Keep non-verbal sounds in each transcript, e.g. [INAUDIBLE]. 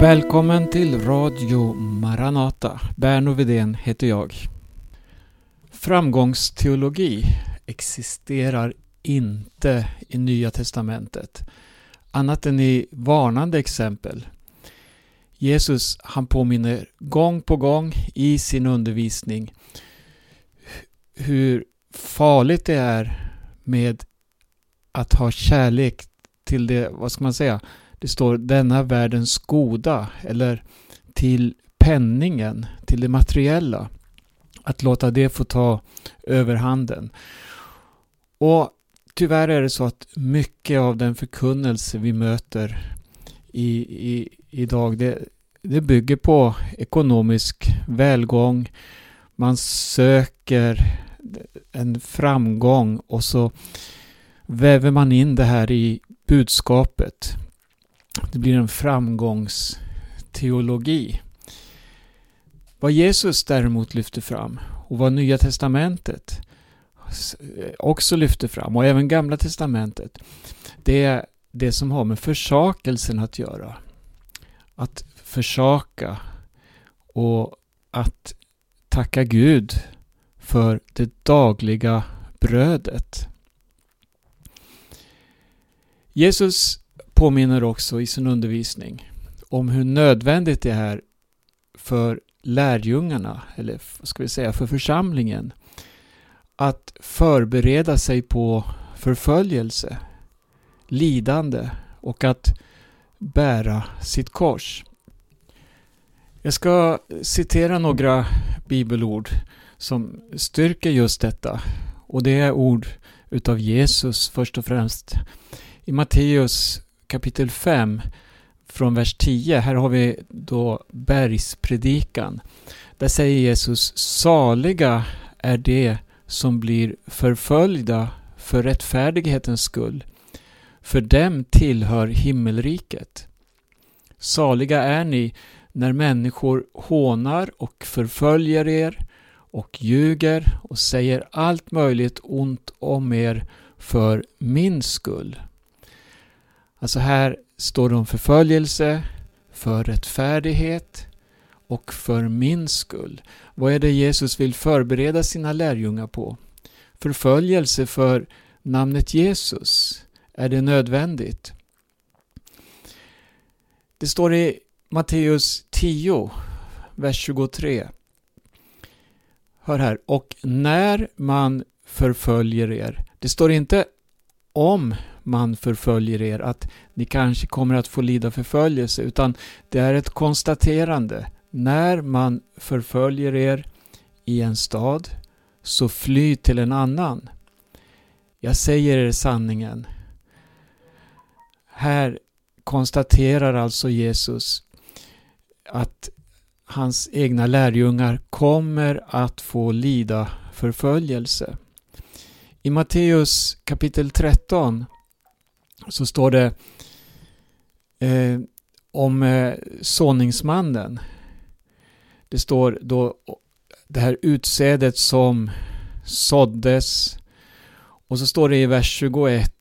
Välkommen till Radio Maranata. Berno Vidén heter jag. Framgångsteologi existerar inte i Nya Testamentet annat än i varnande exempel. Jesus han påminner gång på gång i sin undervisning hur farligt det är med att ha kärlek till det, vad ska man säga, det står denna världens goda eller till penningen, till det materiella. Att låta det få ta överhanden. Och tyvärr är det så att mycket av den förkunnelse vi möter i, i, idag det, det bygger på ekonomisk välgång. Man söker en framgång och så väver man in det här i budskapet. Det blir en framgångsteologi. Vad Jesus däremot lyfter fram och vad Nya Testamentet också lyfter fram och även Gamla Testamentet det är det som har med försakelsen att göra. Att försaka och att tacka Gud för det dagliga brödet. Jesus påminner också i sin undervisning om hur nödvändigt det är för lärjungarna, eller ska vi säga för församlingen, att förbereda sig på förföljelse, lidande och att bära sitt kors. Jag ska citera några bibelord som styrker just detta. Och det är ord utav Jesus först och främst. I Matteus kapitel 5 från vers 10. Här har vi då bergspredikan. Där säger Jesus Saliga är de som blir förföljda för rättfärdighetens skull. För dem tillhör himmelriket. Saliga är ni när människor hånar och förföljer er och ljuger och säger allt möjligt ont om er för min skull. Alltså här står det om förföljelse, för rättfärdighet och för min skull. Vad är det Jesus vill förbereda sina lärjungar på? Förföljelse för namnet Jesus. Är det nödvändigt? Det står i Matteus 10, vers 23. Hör här. Och när man förföljer er. Det står inte om man förföljer er, att ni kanske kommer att få lida förföljelse, utan det är ett konstaterande. När man förföljer er i en stad, så fly till en annan. Jag säger er sanningen. Här konstaterar alltså Jesus att hans egna lärjungar kommer att få lida förföljelse. I Matteus kapitel 13 så står det eh, om eh, såningsmannen. Det står då det här utsädet som såddes och så står det i vers 21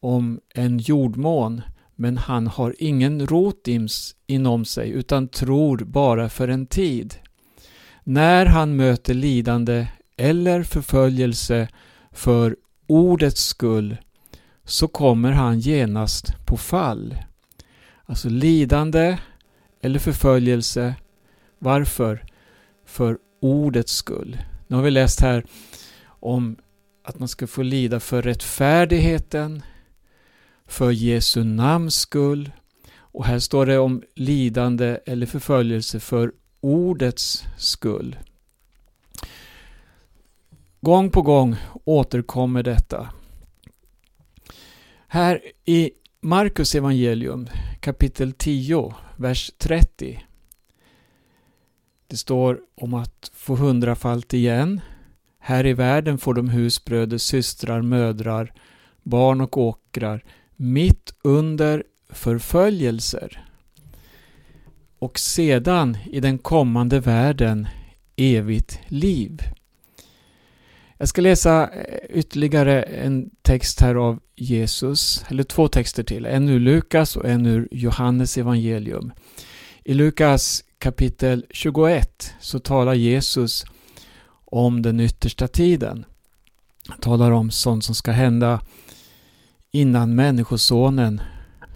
om en jordmån men han har ingen rot inom sig utan tror bara för en tid. När han möter lidande eller förföljelse för ordets skull så kommer han genast på fall. Alltså lidande eller förföljelse. Varför? För ordets skull. Nu har vi läst här om att man ska få lida för rättfärdigheten, för Jesu namns skull och här står det om lidande eller förföljelse för ordets skull. Gång på gång återkommer detta. Här i Markus evangelium kapitel 10, vers 30. Det står om att få hundrafalt igen. Här i världen får de husbröder, systrar, mödrar, barn och åkrar mitt under förföljelser. Och sedan i den kommande världen evigt liv. Jag ska läsa eh, ytterligare en text här av Jesus, eller två texter till. En ur Lukas och en ur Johannes evangelium. I Lukas kapitel 21 så talar Jesus om den yttersta tiden. Han talar om sånt som ska hända innan Människosonen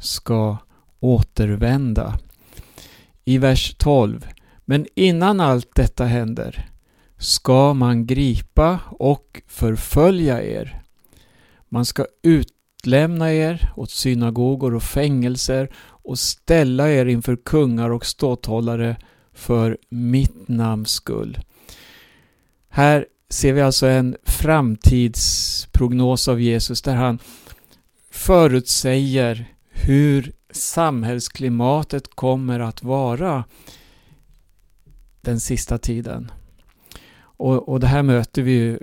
ska återvända. I vers 12. Men innan allt detta händer ska man gripa och förfölja er. Man ska utlämna er åt synagogor och fängelser och ställa er inför kungar och ståthållare för mitt namns skull. Här ser vi alltså en framtidsprognos av Jesus där han förutsäger hur samhällsklimatet kommer att vara den sista tiden. Och, och det här möter vi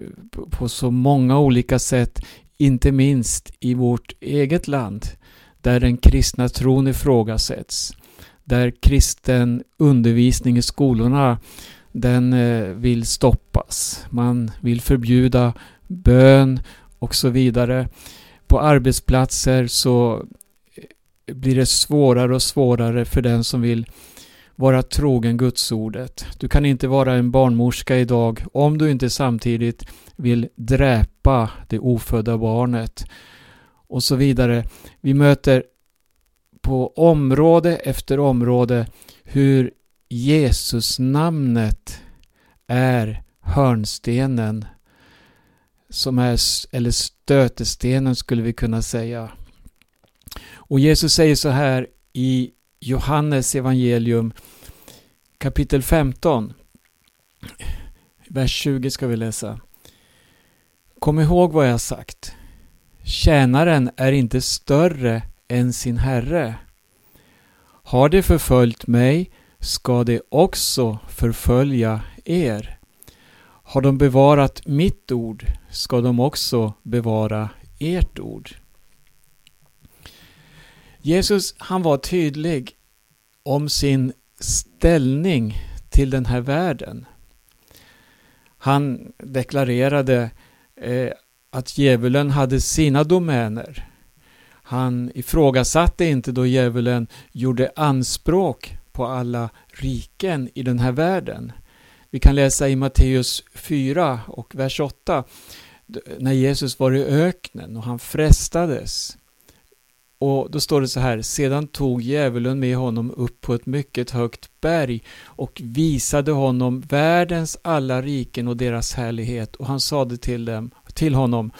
på så många olika sätt, inte minst i vårt eget land, där den kristna tron ifrågasätts. Där kristen undervisning i skolorna den eh, vill stoppas. Man vill förbjuda bön och så vidare. På arbetsplatser så eh, blir det svårare och svårare för den som vill vara trogen gudsordet. Du kan inte vara en barnmorska idag om du inte samtidigt vill dräpa det ofödda barnet och så vidare. Vi möter på område efter område hur Jesus namnet är hörnstenen som är, eller stötestenen skulle vi kunna säga. Och Jesus säger så här i Johannes evangelium kapitel 15. Vers 20 ska vi läsa. Kom ihåg vad jag sagt. Tjänaren är inte större än sin herre. Har de förföljt mig ska de också förfölja er. Har de bevarat mitt ord ska de också bevara ert ord. Jesus han var tydlig om sin ställning till den här världen. Han deklarerade eh, att djävulen hade sina domäner. Han ifrågasatte inte då djävulen gjorde anspråk på alla riken i den här världen. Vi kan läsa i Matteus 4 och vers 8 när Jesus var i öknen och han frestades. Och då står det så här, sedan tog djävulen med honom upp på ett mycket högt berg och visade honom världens alla riken och deras härlighet och han sade till dem, till honom,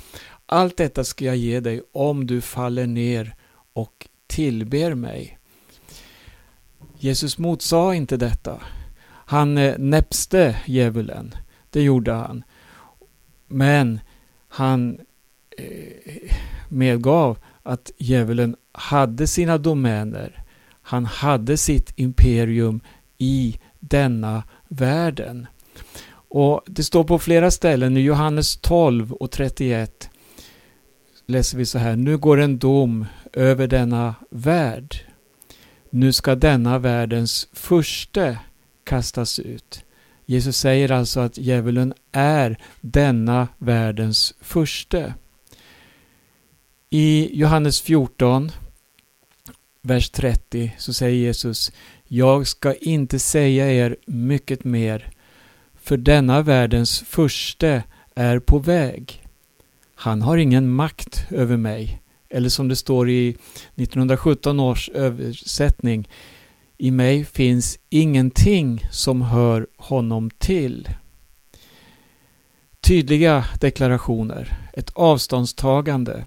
allt detta ska jag ge dig om du faller ner och tillber mig. Jesus motsade inte detta. Han eh, näpste djävulen, det gjorde han. Men han eh, medgav att djävulen hade sina domäner. Han hade sitt imperium i denna världen. Och Det står på flera ställen, i Johannes 12 och 31 läser vi så här. Nu går en dom över denna värld. Nu ska denna världens förste kastas ut. Jesus säger alltså att djävulen är denna världens förste. I Johannes 14, vers 30 så säger Jesus Jag ska inte säga er mycket mer för denna världens förste är på väg. Han har ingen makt över mig. Eller som det står i 1917 års översättning I mig finns ingenting som hör honom till. Tydliga deklarationer, ett avståndstagande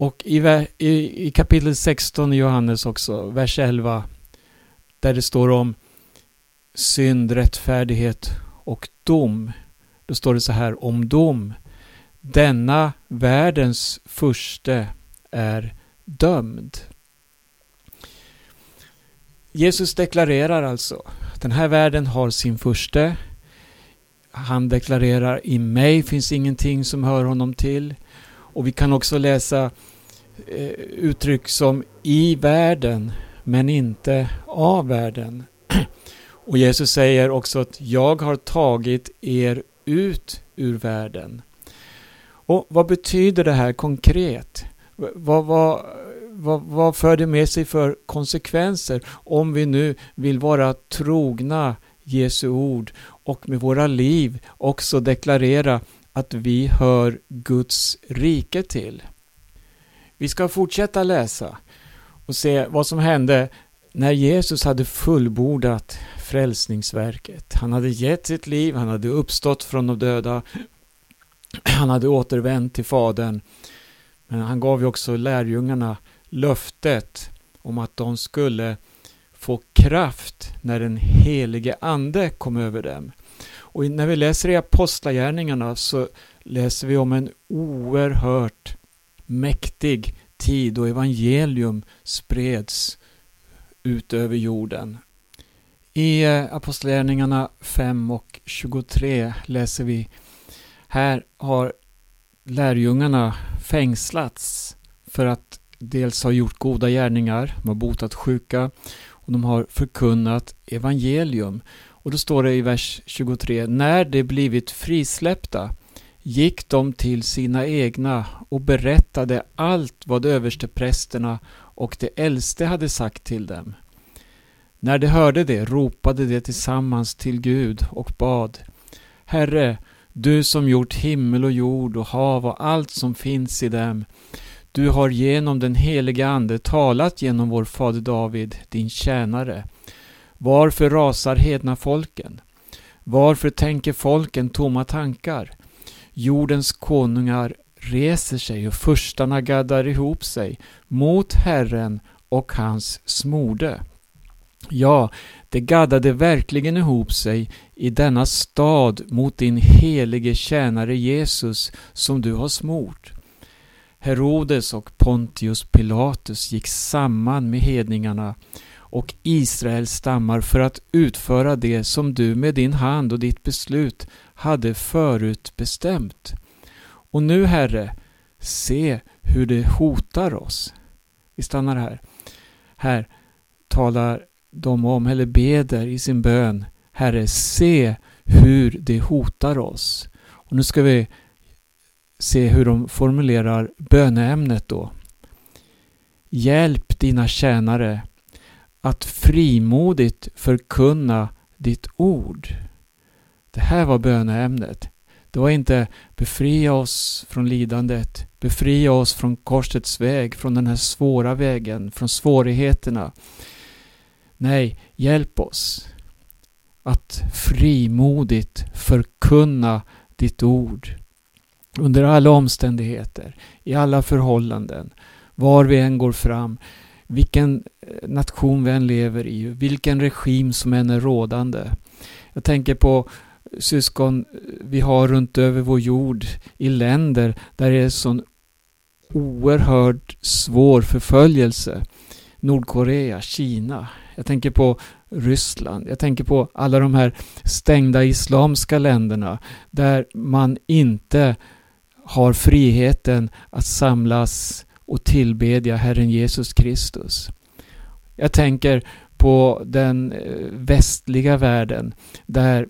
och i, i, i kapitel 16 i Johannes också, vers 11, där det står om synd, rättfärdighet och dom. Då står det så här om dom. Denna världens förste är dömd. Jesus deklarerar alltså att den här världen har sin förste. Han deklarerar i mig finns ingenting som hör honom till. Och vi kan också läsa Eh, uttryck som i världen men inte av världen. [CLEARS THROAT] Och Jesus säger också att jag har tagit er ut ur världen. Och vad betyder det här konkret? Vad, vad, vad, vad för det med sig för konsekvenser om vi nu vill vara trogna Jesu ord och med våra liv också deklarera att vi hör Guds rike till. Vi ska fortsätta läsa och se vad som hände när Jesus hade fullbordat frälsningsverket. Han hade gett sitt liv, han hade uppstått från de döda, han hade återvänt till Fadern. Men han gav ju också lärjungarna löftet om att de skulle få kraft när den helige Ande kom över dem. Och när vi läser i Apostlagärningarna så läser vi om en oerhört mäktig tid då evangelium spreds ut över jorden. I eh, Apostlagärningarna 5 och 23 läser vi Här har lärjungarna fängslats för att dels ha gjort goda gärningar, de har botat sjuka och de har förkunnat evangelium. Och då står det i vers 23 När de blivit frisläppta gick de till sina egna och berättade allt vad översteprästerna och de äldste hade sagt till dem. När de hörde det ropade de tillsammans till Gud och bad Herre, du som gjort himmel och jord och hav och allt som finns i dem. Du har genom den heliga Ande talat genom vår fader David, din tjänare. Varför rasar hedna folken? Varför tänker folken tomma tankar? Jordens konungar reser sig och furstarna gaddar ihop sig mot Herren och hans smorde. Ja, det gaddade verkligen ihop sig i denna stad mot din helige tjänare Jesus som du har smort. Herodes och Pontius Pilatus gick samman med hedningarna och Israels stammar för att utföra det som du med din hand och ditt beslut hade förutbestämt. Och nu, Herre, se hur det hotar oss. Vi stannar här. Här talar de om, eller beder i sin bön, Herre, se hur det hotar oss. Och nu ska vi se hur de formulerar böneämnet då. Hjälp dina tjänare att frimodigt förkunna ditt ord. Det här var böneämnet. Det var inte befria oss från lidandet, befria oss från korsets väg, från den här svåra vägen, från svårigheterna. Nej, hjälp oss att frimodigt förkunna ditt ord under alla omständigheter, i alla förhållanden, var vi än går fram, vilken eh, nation vi än lever i, vilken regim som än är rådande. Jag tänker på syskon vi har runt över vår jord i länder där det är sån oerhört svår förföljelse. Nordkorea, Kina. Jag tänker på Ryssland. Jag tänker på alla de här stängda islamska länderna där man inte har friheten att samlas och tillbedja Herren Jesus Kristus. Jag tänker på den eh, västliga världen där,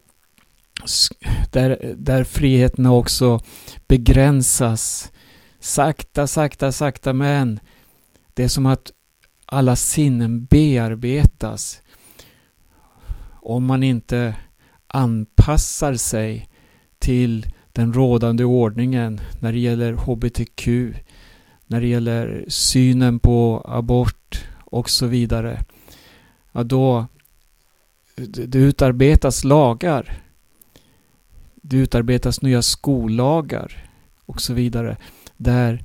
där, där friheterna också begränsas. Sakta, sakta, sakta men det är som att alla sinnen bearbetas om man inte anpassar sig till den rådande ordningen när det gäller HBTQ, när det gäller synen på abort och så vidare. Ja, då det utarbetas lagar. Det utarbetas nya skollagar och så vidare. Där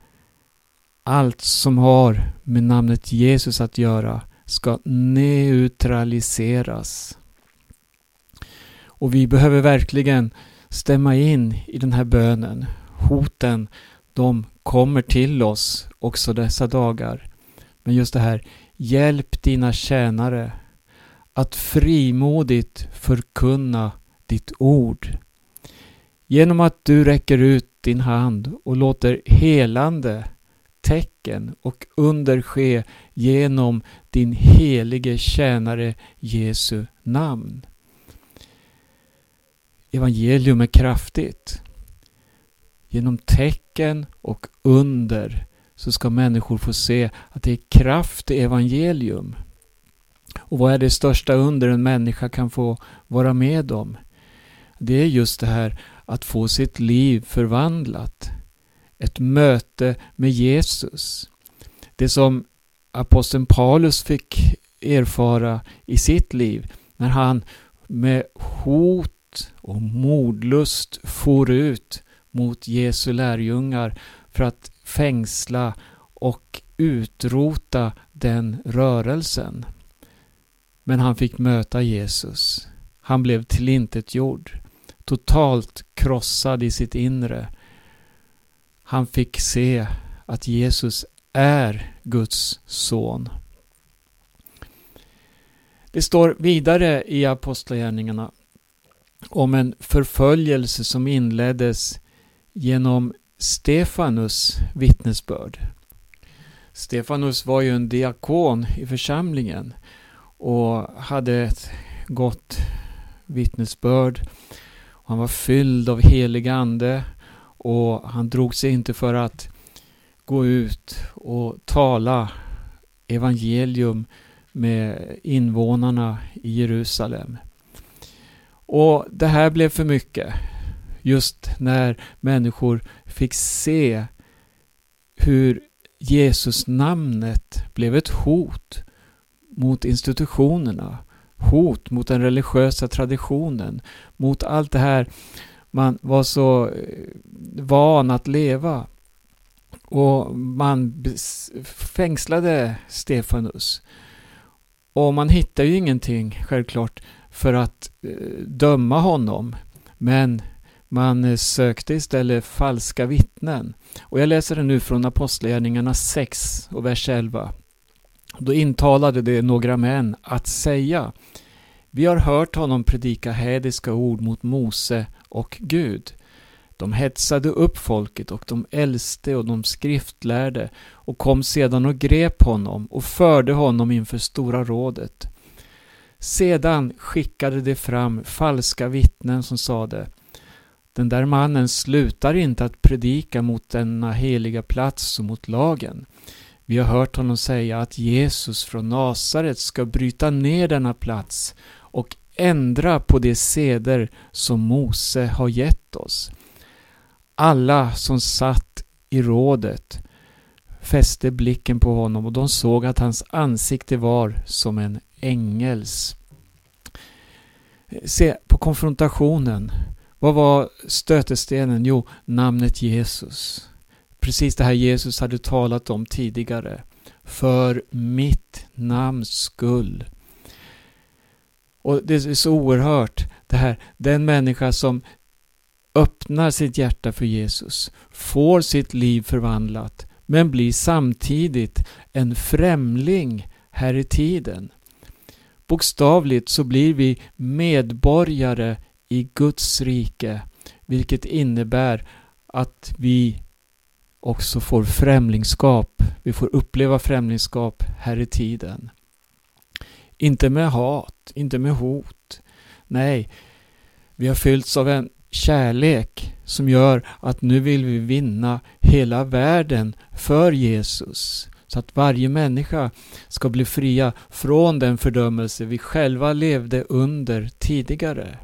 allt som har med namnet Jesus att göra ska neutraliseras. Och vi behöver verkligen stämma in i den här bönen. Hoten, de kommer till oss också dessa dagar. Men just det här, hjälp dina tjänare att frimodigt förkunna ditt ord. Genom att du räcker ut din hand och låter helande tecken och under ske genom din helige tjänare Jesu namn. Evangelium är kraftigt. genom tecken och under så ska människor få se att det är kraft i evangelium. Och vad är det största under en människa kan få vara med om? Det är just det här att få sitt liv förvandlat. Ett möte med Jesus. Det som aposteln Paulus fick erfara i sitt liv när han med hot och modlust for ut mot Jesu lärjungar för att fängsla och utrota den rörelsen. Men han fick möta Jesus. Han blev tillintetgjord, totalt krossad i sitt inre. Han fick se att Jesus är Guds son. Det står vidare i Apostlagärningarna om en förföljelse som inleddes genom Stefanus vittnesbörd. Stefanus var ju en diakon i församlingen och hade ett gott vittnesbörd. Han var fylld av helig ande och han drog sig inte för att gå ut och tala evangelium med invånarna i Jerusalem. Och det här blev för mycket. Just när människor fick se hur Jesus namnet blev ett hot mot institutionerna, hot mot den religiösa traditionen, mot allt det här man var så eh, van att leva. Och man fängslade Stefanus. Och man hittar ju ingenting, självklart, för att eh, döma honom. Men man eh, sökte istället falska vittnen. Och jag läser det nu från Apostlagärningarna 6 och vers 11. Då intalade det några män att säga Vi har hört honom predika hädiska ord mot Mose och Gud. De hetsade upp folket och de äldste och de skriftlärde och kom sedan och grep honom och förde honom inför Stora rådet. Sedan skickade de fram falska vittnen som sade Den där mannen slutar inte att predika mot denna heliga plats och mot lagen. Vi har hört honom säga att Jesus från Nasaret ska bryta ner denna plats och ändra på de seder som Mose har gett oss. Alla som satt i rådet fäste blicken på honom och de såg att hans ansikte var som en ängels. Se på konfrontationen. Vad var stötestenen? Jo, namnet Jesus. Precis det här Jesus hade talat om tidigare. För mitt namns skull. Och det är så oerhört det här, den människa som öppnar sitt hjärta för Jesus, får sitt liv förvandlat, men blir samtidigt en främling här i tiden. Bokstavligt så blir vi medborgare i Guds rike, vilket innebär att vi också får främlingskap. Vi får uppleva främlingskap här i tiden. Inte med hat, inte med hot. Nej, vi har fyllts av en kärlek som gör att nu vill vi vinna hela världen för Jesus. Så att varje människa ska bli fria från den fördömelse vi själva levde under tidigare.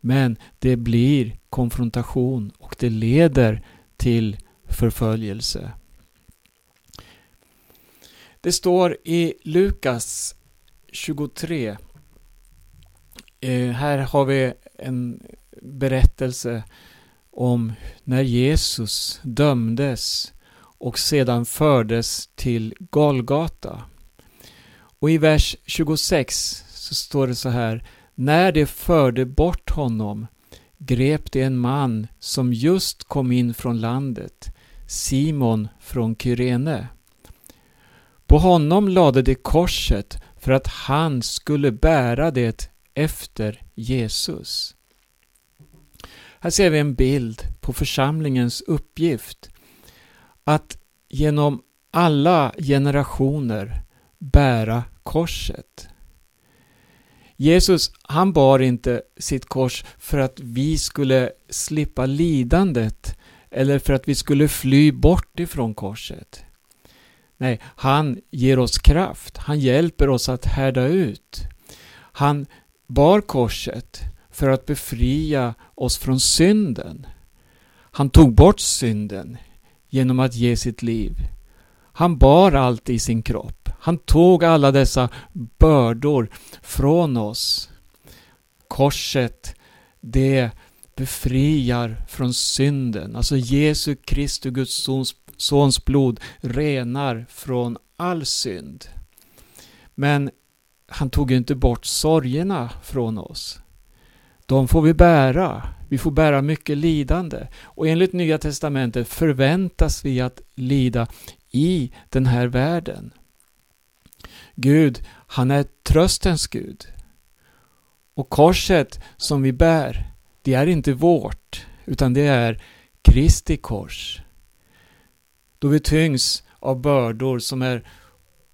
Men det blir konfrontation och det leder till förföljelse. Det står i Lukas 23. Eh, här har vi en berättelse om när Jesus dömdes och sedan fördes till Golgata. Och i vers 26 så står det så här. När de förde bort honom grep de en man som just kom in från landet, Simon från Kyrene. På honom lade de korset för att han skulle bära det efter Jesus. Här ser vi en bild på församlingens uppgift att genom alla generationer bära korset. Jesus, han bar inte sitt kors för att vi skulle slippa lidandet eller för att vi skulle fly bort ifrån korset. Nej, han ger oss kraft. Han hjälper oss att härda ut. Han bar korset för att befria oss från synden. Han tog bort synden genom att ge sitt liv. Han bar allt i sin kropp. Han tog alla dessa bördor från oss. Korset, det befriar från synden. Alltså Jesu Kristus, Guds sons, sons blod, renar från all synd. Men han tog inte bort sorgerna från oss. De får vi bära. Vi får bära mycket lidande. Och enligt Nya Testamentet förväntas vi att lida i den här världen. Gud, han är tröstens Gud. Och korset som vi bär, det är inte vårt, utan det är Kristi kors. Då vi tyngs av bördor som är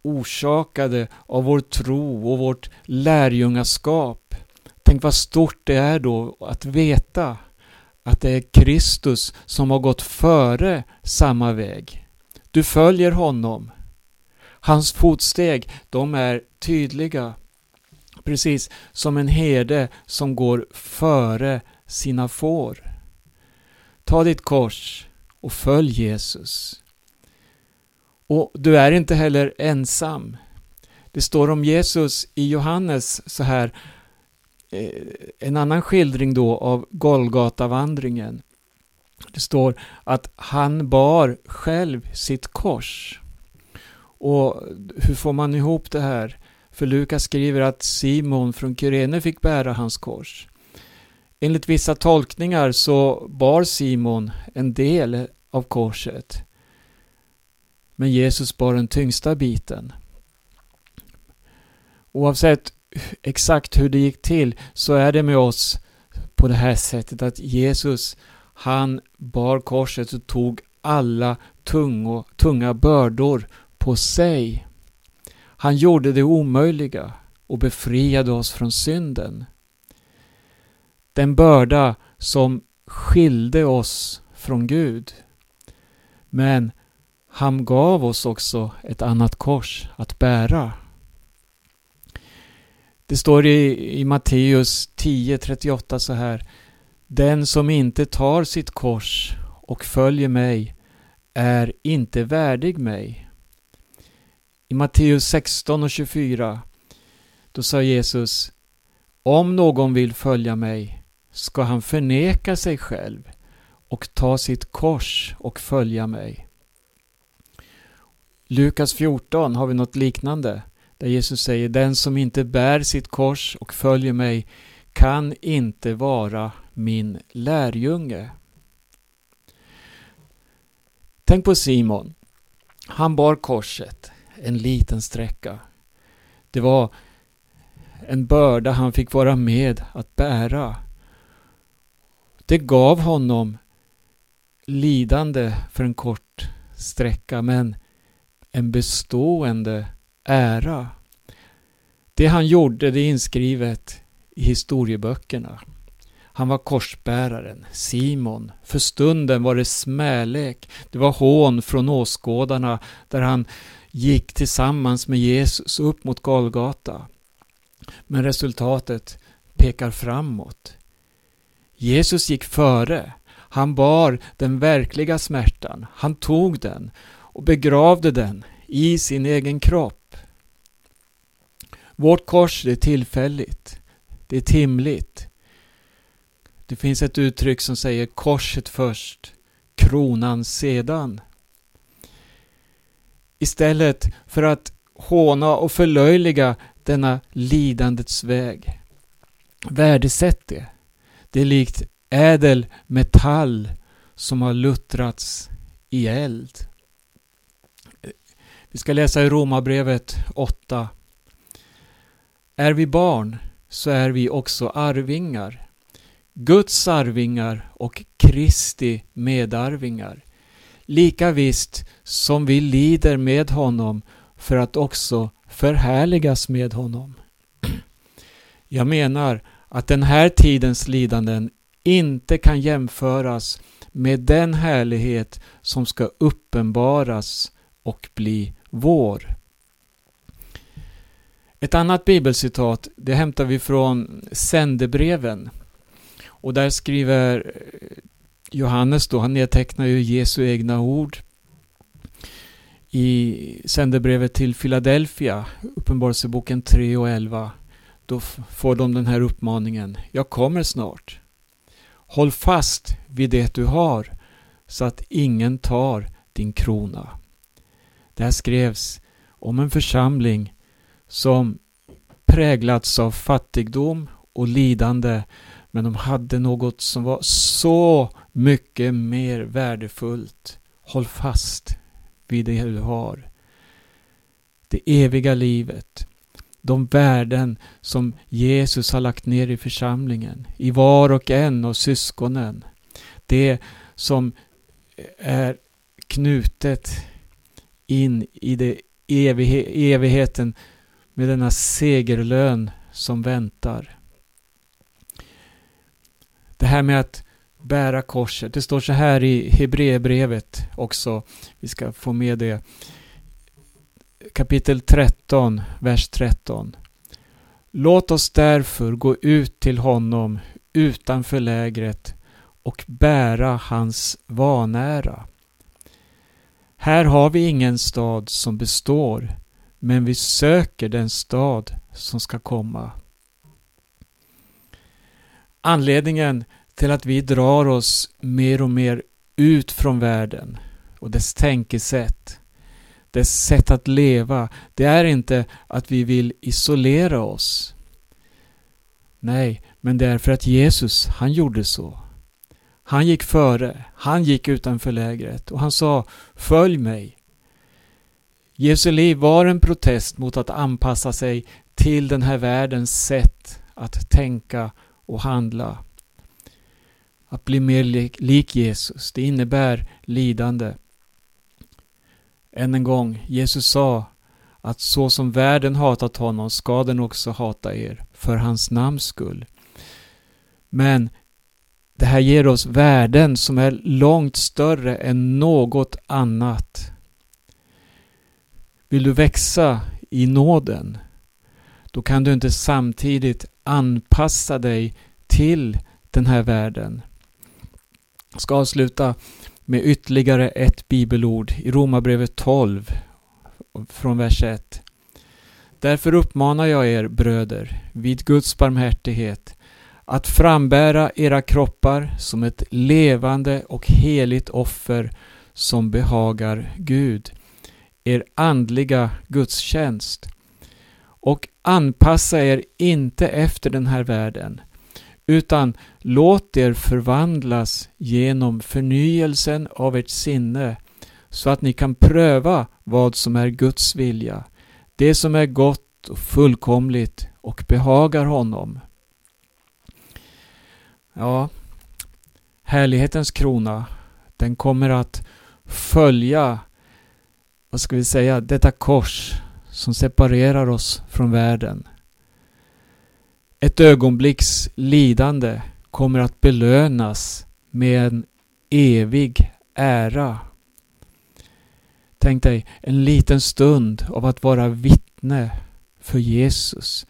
orsakade av vår tro och vårt lärjungaskap. Tänk vad stort det är då att veta att det är Kristus som har gått före samma väg. Du följer honom. Hans fotsteg, de är tydliga. Precis som en herde som går före sina får. Ta ditt kors och följ Jesus. Och du är inte heller ensam. Det står om Jesus i Johannes så här, eh, en annan skildring då av Golgatavandringen. Det står att han bar själv sitt kors. Och hur får man ihop det här? För Lukas skriver att Simon från Kyrene fick bära hans kors. Enligt vissa tolkningar så bar Simon en del av korset. Men Jesus bar den tyngsta biten. Oavsett exakt hur det gick till så är det med oss på det här sättet att Jesus han bar korset och tog alla tunga, tunga bördor på sig. Han gjorde det omöjliga och befriade oss från synden. Den börda som skilde oss från Gud. Men han gav oss också ett annat kors att bära. Det står i, i Matteus 10.38 så här. Den som inte tar sitt kors och följer mig är inte värdig mig. I Matteus 16 och 24 då sa Jesus Om någon vill följa mig ska han förneka sig själv och ta sitt kors och följa mig. Lukas 14 har vi något liknande där Jesus säger Den som inte bär sitt kors och följer mig kan inte vara min lärjunge. Tänk på Simon. Han bar korset en liten sträcka. Det var en börda han fick vara med att bära. Det gav honom lidande för en kort sträcka men en bestående ära. Det han gjorde det är inskrivet i historieböckerna. Han var korsbäraren, Simon. För stunden var det smälek. Det var hån från åskådarna där han gick tillsammans med Jesus upp mot Golgata. Men resultatet pekar framåt. Jesus gick före. Han bar den verkliga smärtan. Han tog den och begravde den i sin egen kropp. Vårt kors är tillfälligt. Det är timligt. Det finns ett uttryck som säger korset först, kronan sedan. Istället för att håna och förlöjliga denna lidandets väg. Värdesätt det. Det är likt ädel metall som har luttrats i eld. Vi ska läsa i Romarbrevet 8. Är vi barn så är vi också arvingar. Guds arvingar och Kristi medarvingar. Lika visst som vi lider med honom för att också förhärligas med honom. [CLEARS THROAT] Jag menar att den här tidens lidanden inte kan jämföras med den härlighet som ska uppenbaras och bli vår. Ett annat bibelcitat, det hämtar vi från sändebreven. Och där skriver Johannes då, han nedtecknar ju Jesu egna ord i sändebrevet till Philadelphia, Uppenbarelseboken 3 och 11. Då får de den här uppmaningen. Jag kommer snart. Håll fast vid det du har så att ingen tar din krona. Det här skrevs om en församling som präglats av fattigdom och lidande men de hade något som var så mycket mer värdefullt. Håll fast vid det du har. Det eviga livet. De värden som Jesus har lagt ner i församlingen, i var och en av syskonen. Det som är knutet in i det evigheten med denna segerlön som väntar. Det här med att bära korset. Det står så här i Hebreerbrevet också. Vi ska få med det. Kapitel 13, vers 13. Låt oss därför gå ut till honom utanför lägret och bära hans vanära. Här har vi ingen stad som består, men vi söker den stad som ska komma. Anledningen till att vi drar oss mer och mer ut från världen och dess tänkesätt, dess sätt att leva, det är inte att vi vill isolera oss. Nej, men det är för att Jesus, han gjorde så. Han gick före, han gick utanför lägret och han sa Följ mig. Jesu liv var en protest mot att anpassa sig till den här världens sätt att tänka och handla. Att bli mer lik Jesus, det innebär lidande. Än en gång, Jesus sa att så som världen hatat honom ska den också hata er för hans namns skull. Men det här ger oss värden som är långt större än något annat. Vill du växa i nåden, då kan du inte samtidigt anpassa dig till den här världen. Jag ska avsluta med ytterligare ett bibelord i Romarbrevet 12 från vers 1. Därför uppmanar jag er bröder vid Guds barmhärtighet att frambära era kroppar som ett levande och heligt offer som behagar Gud, er andliga gudstjänst. Och anpassa er inte efter den här världen, utan låt er förvandlas genom förnyelsen av ert sinne så att ni kan pröva vad som är Guds vilja, det som är gott och fullkomligt och behagar honom. Ja, härlighetens krona, den kommer att följa, vad ska vi säga, detta kors som separerar oss från världen. Ett ögonblicks lidande kommer att belönas med en evig ära. Tänk dig en liten stund av att vara vittne för Jesus.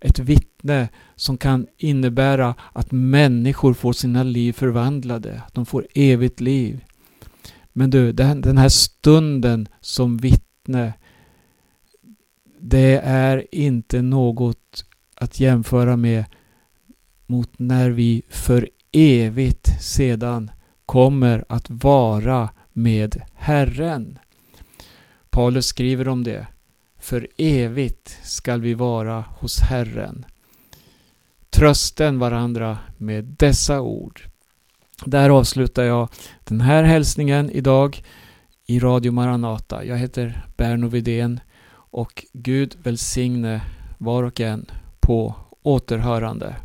Ett vittne som kan innebära att människor får sina liv förvandlade. Att de får evigt liv. Men du, den här stunden som vittne det är inte något att jämföra med mot när vi för evigt sedan kommer att vara med Herren. Paulus skriver om det. För evigt skall vi vara hos Herren. Trösten varandra med dessa ord. Där avslutar jag den här hälsningen idag i Radio Maranata. Jag heter Berno Vidén och Gud välsigne var och en på återhörande.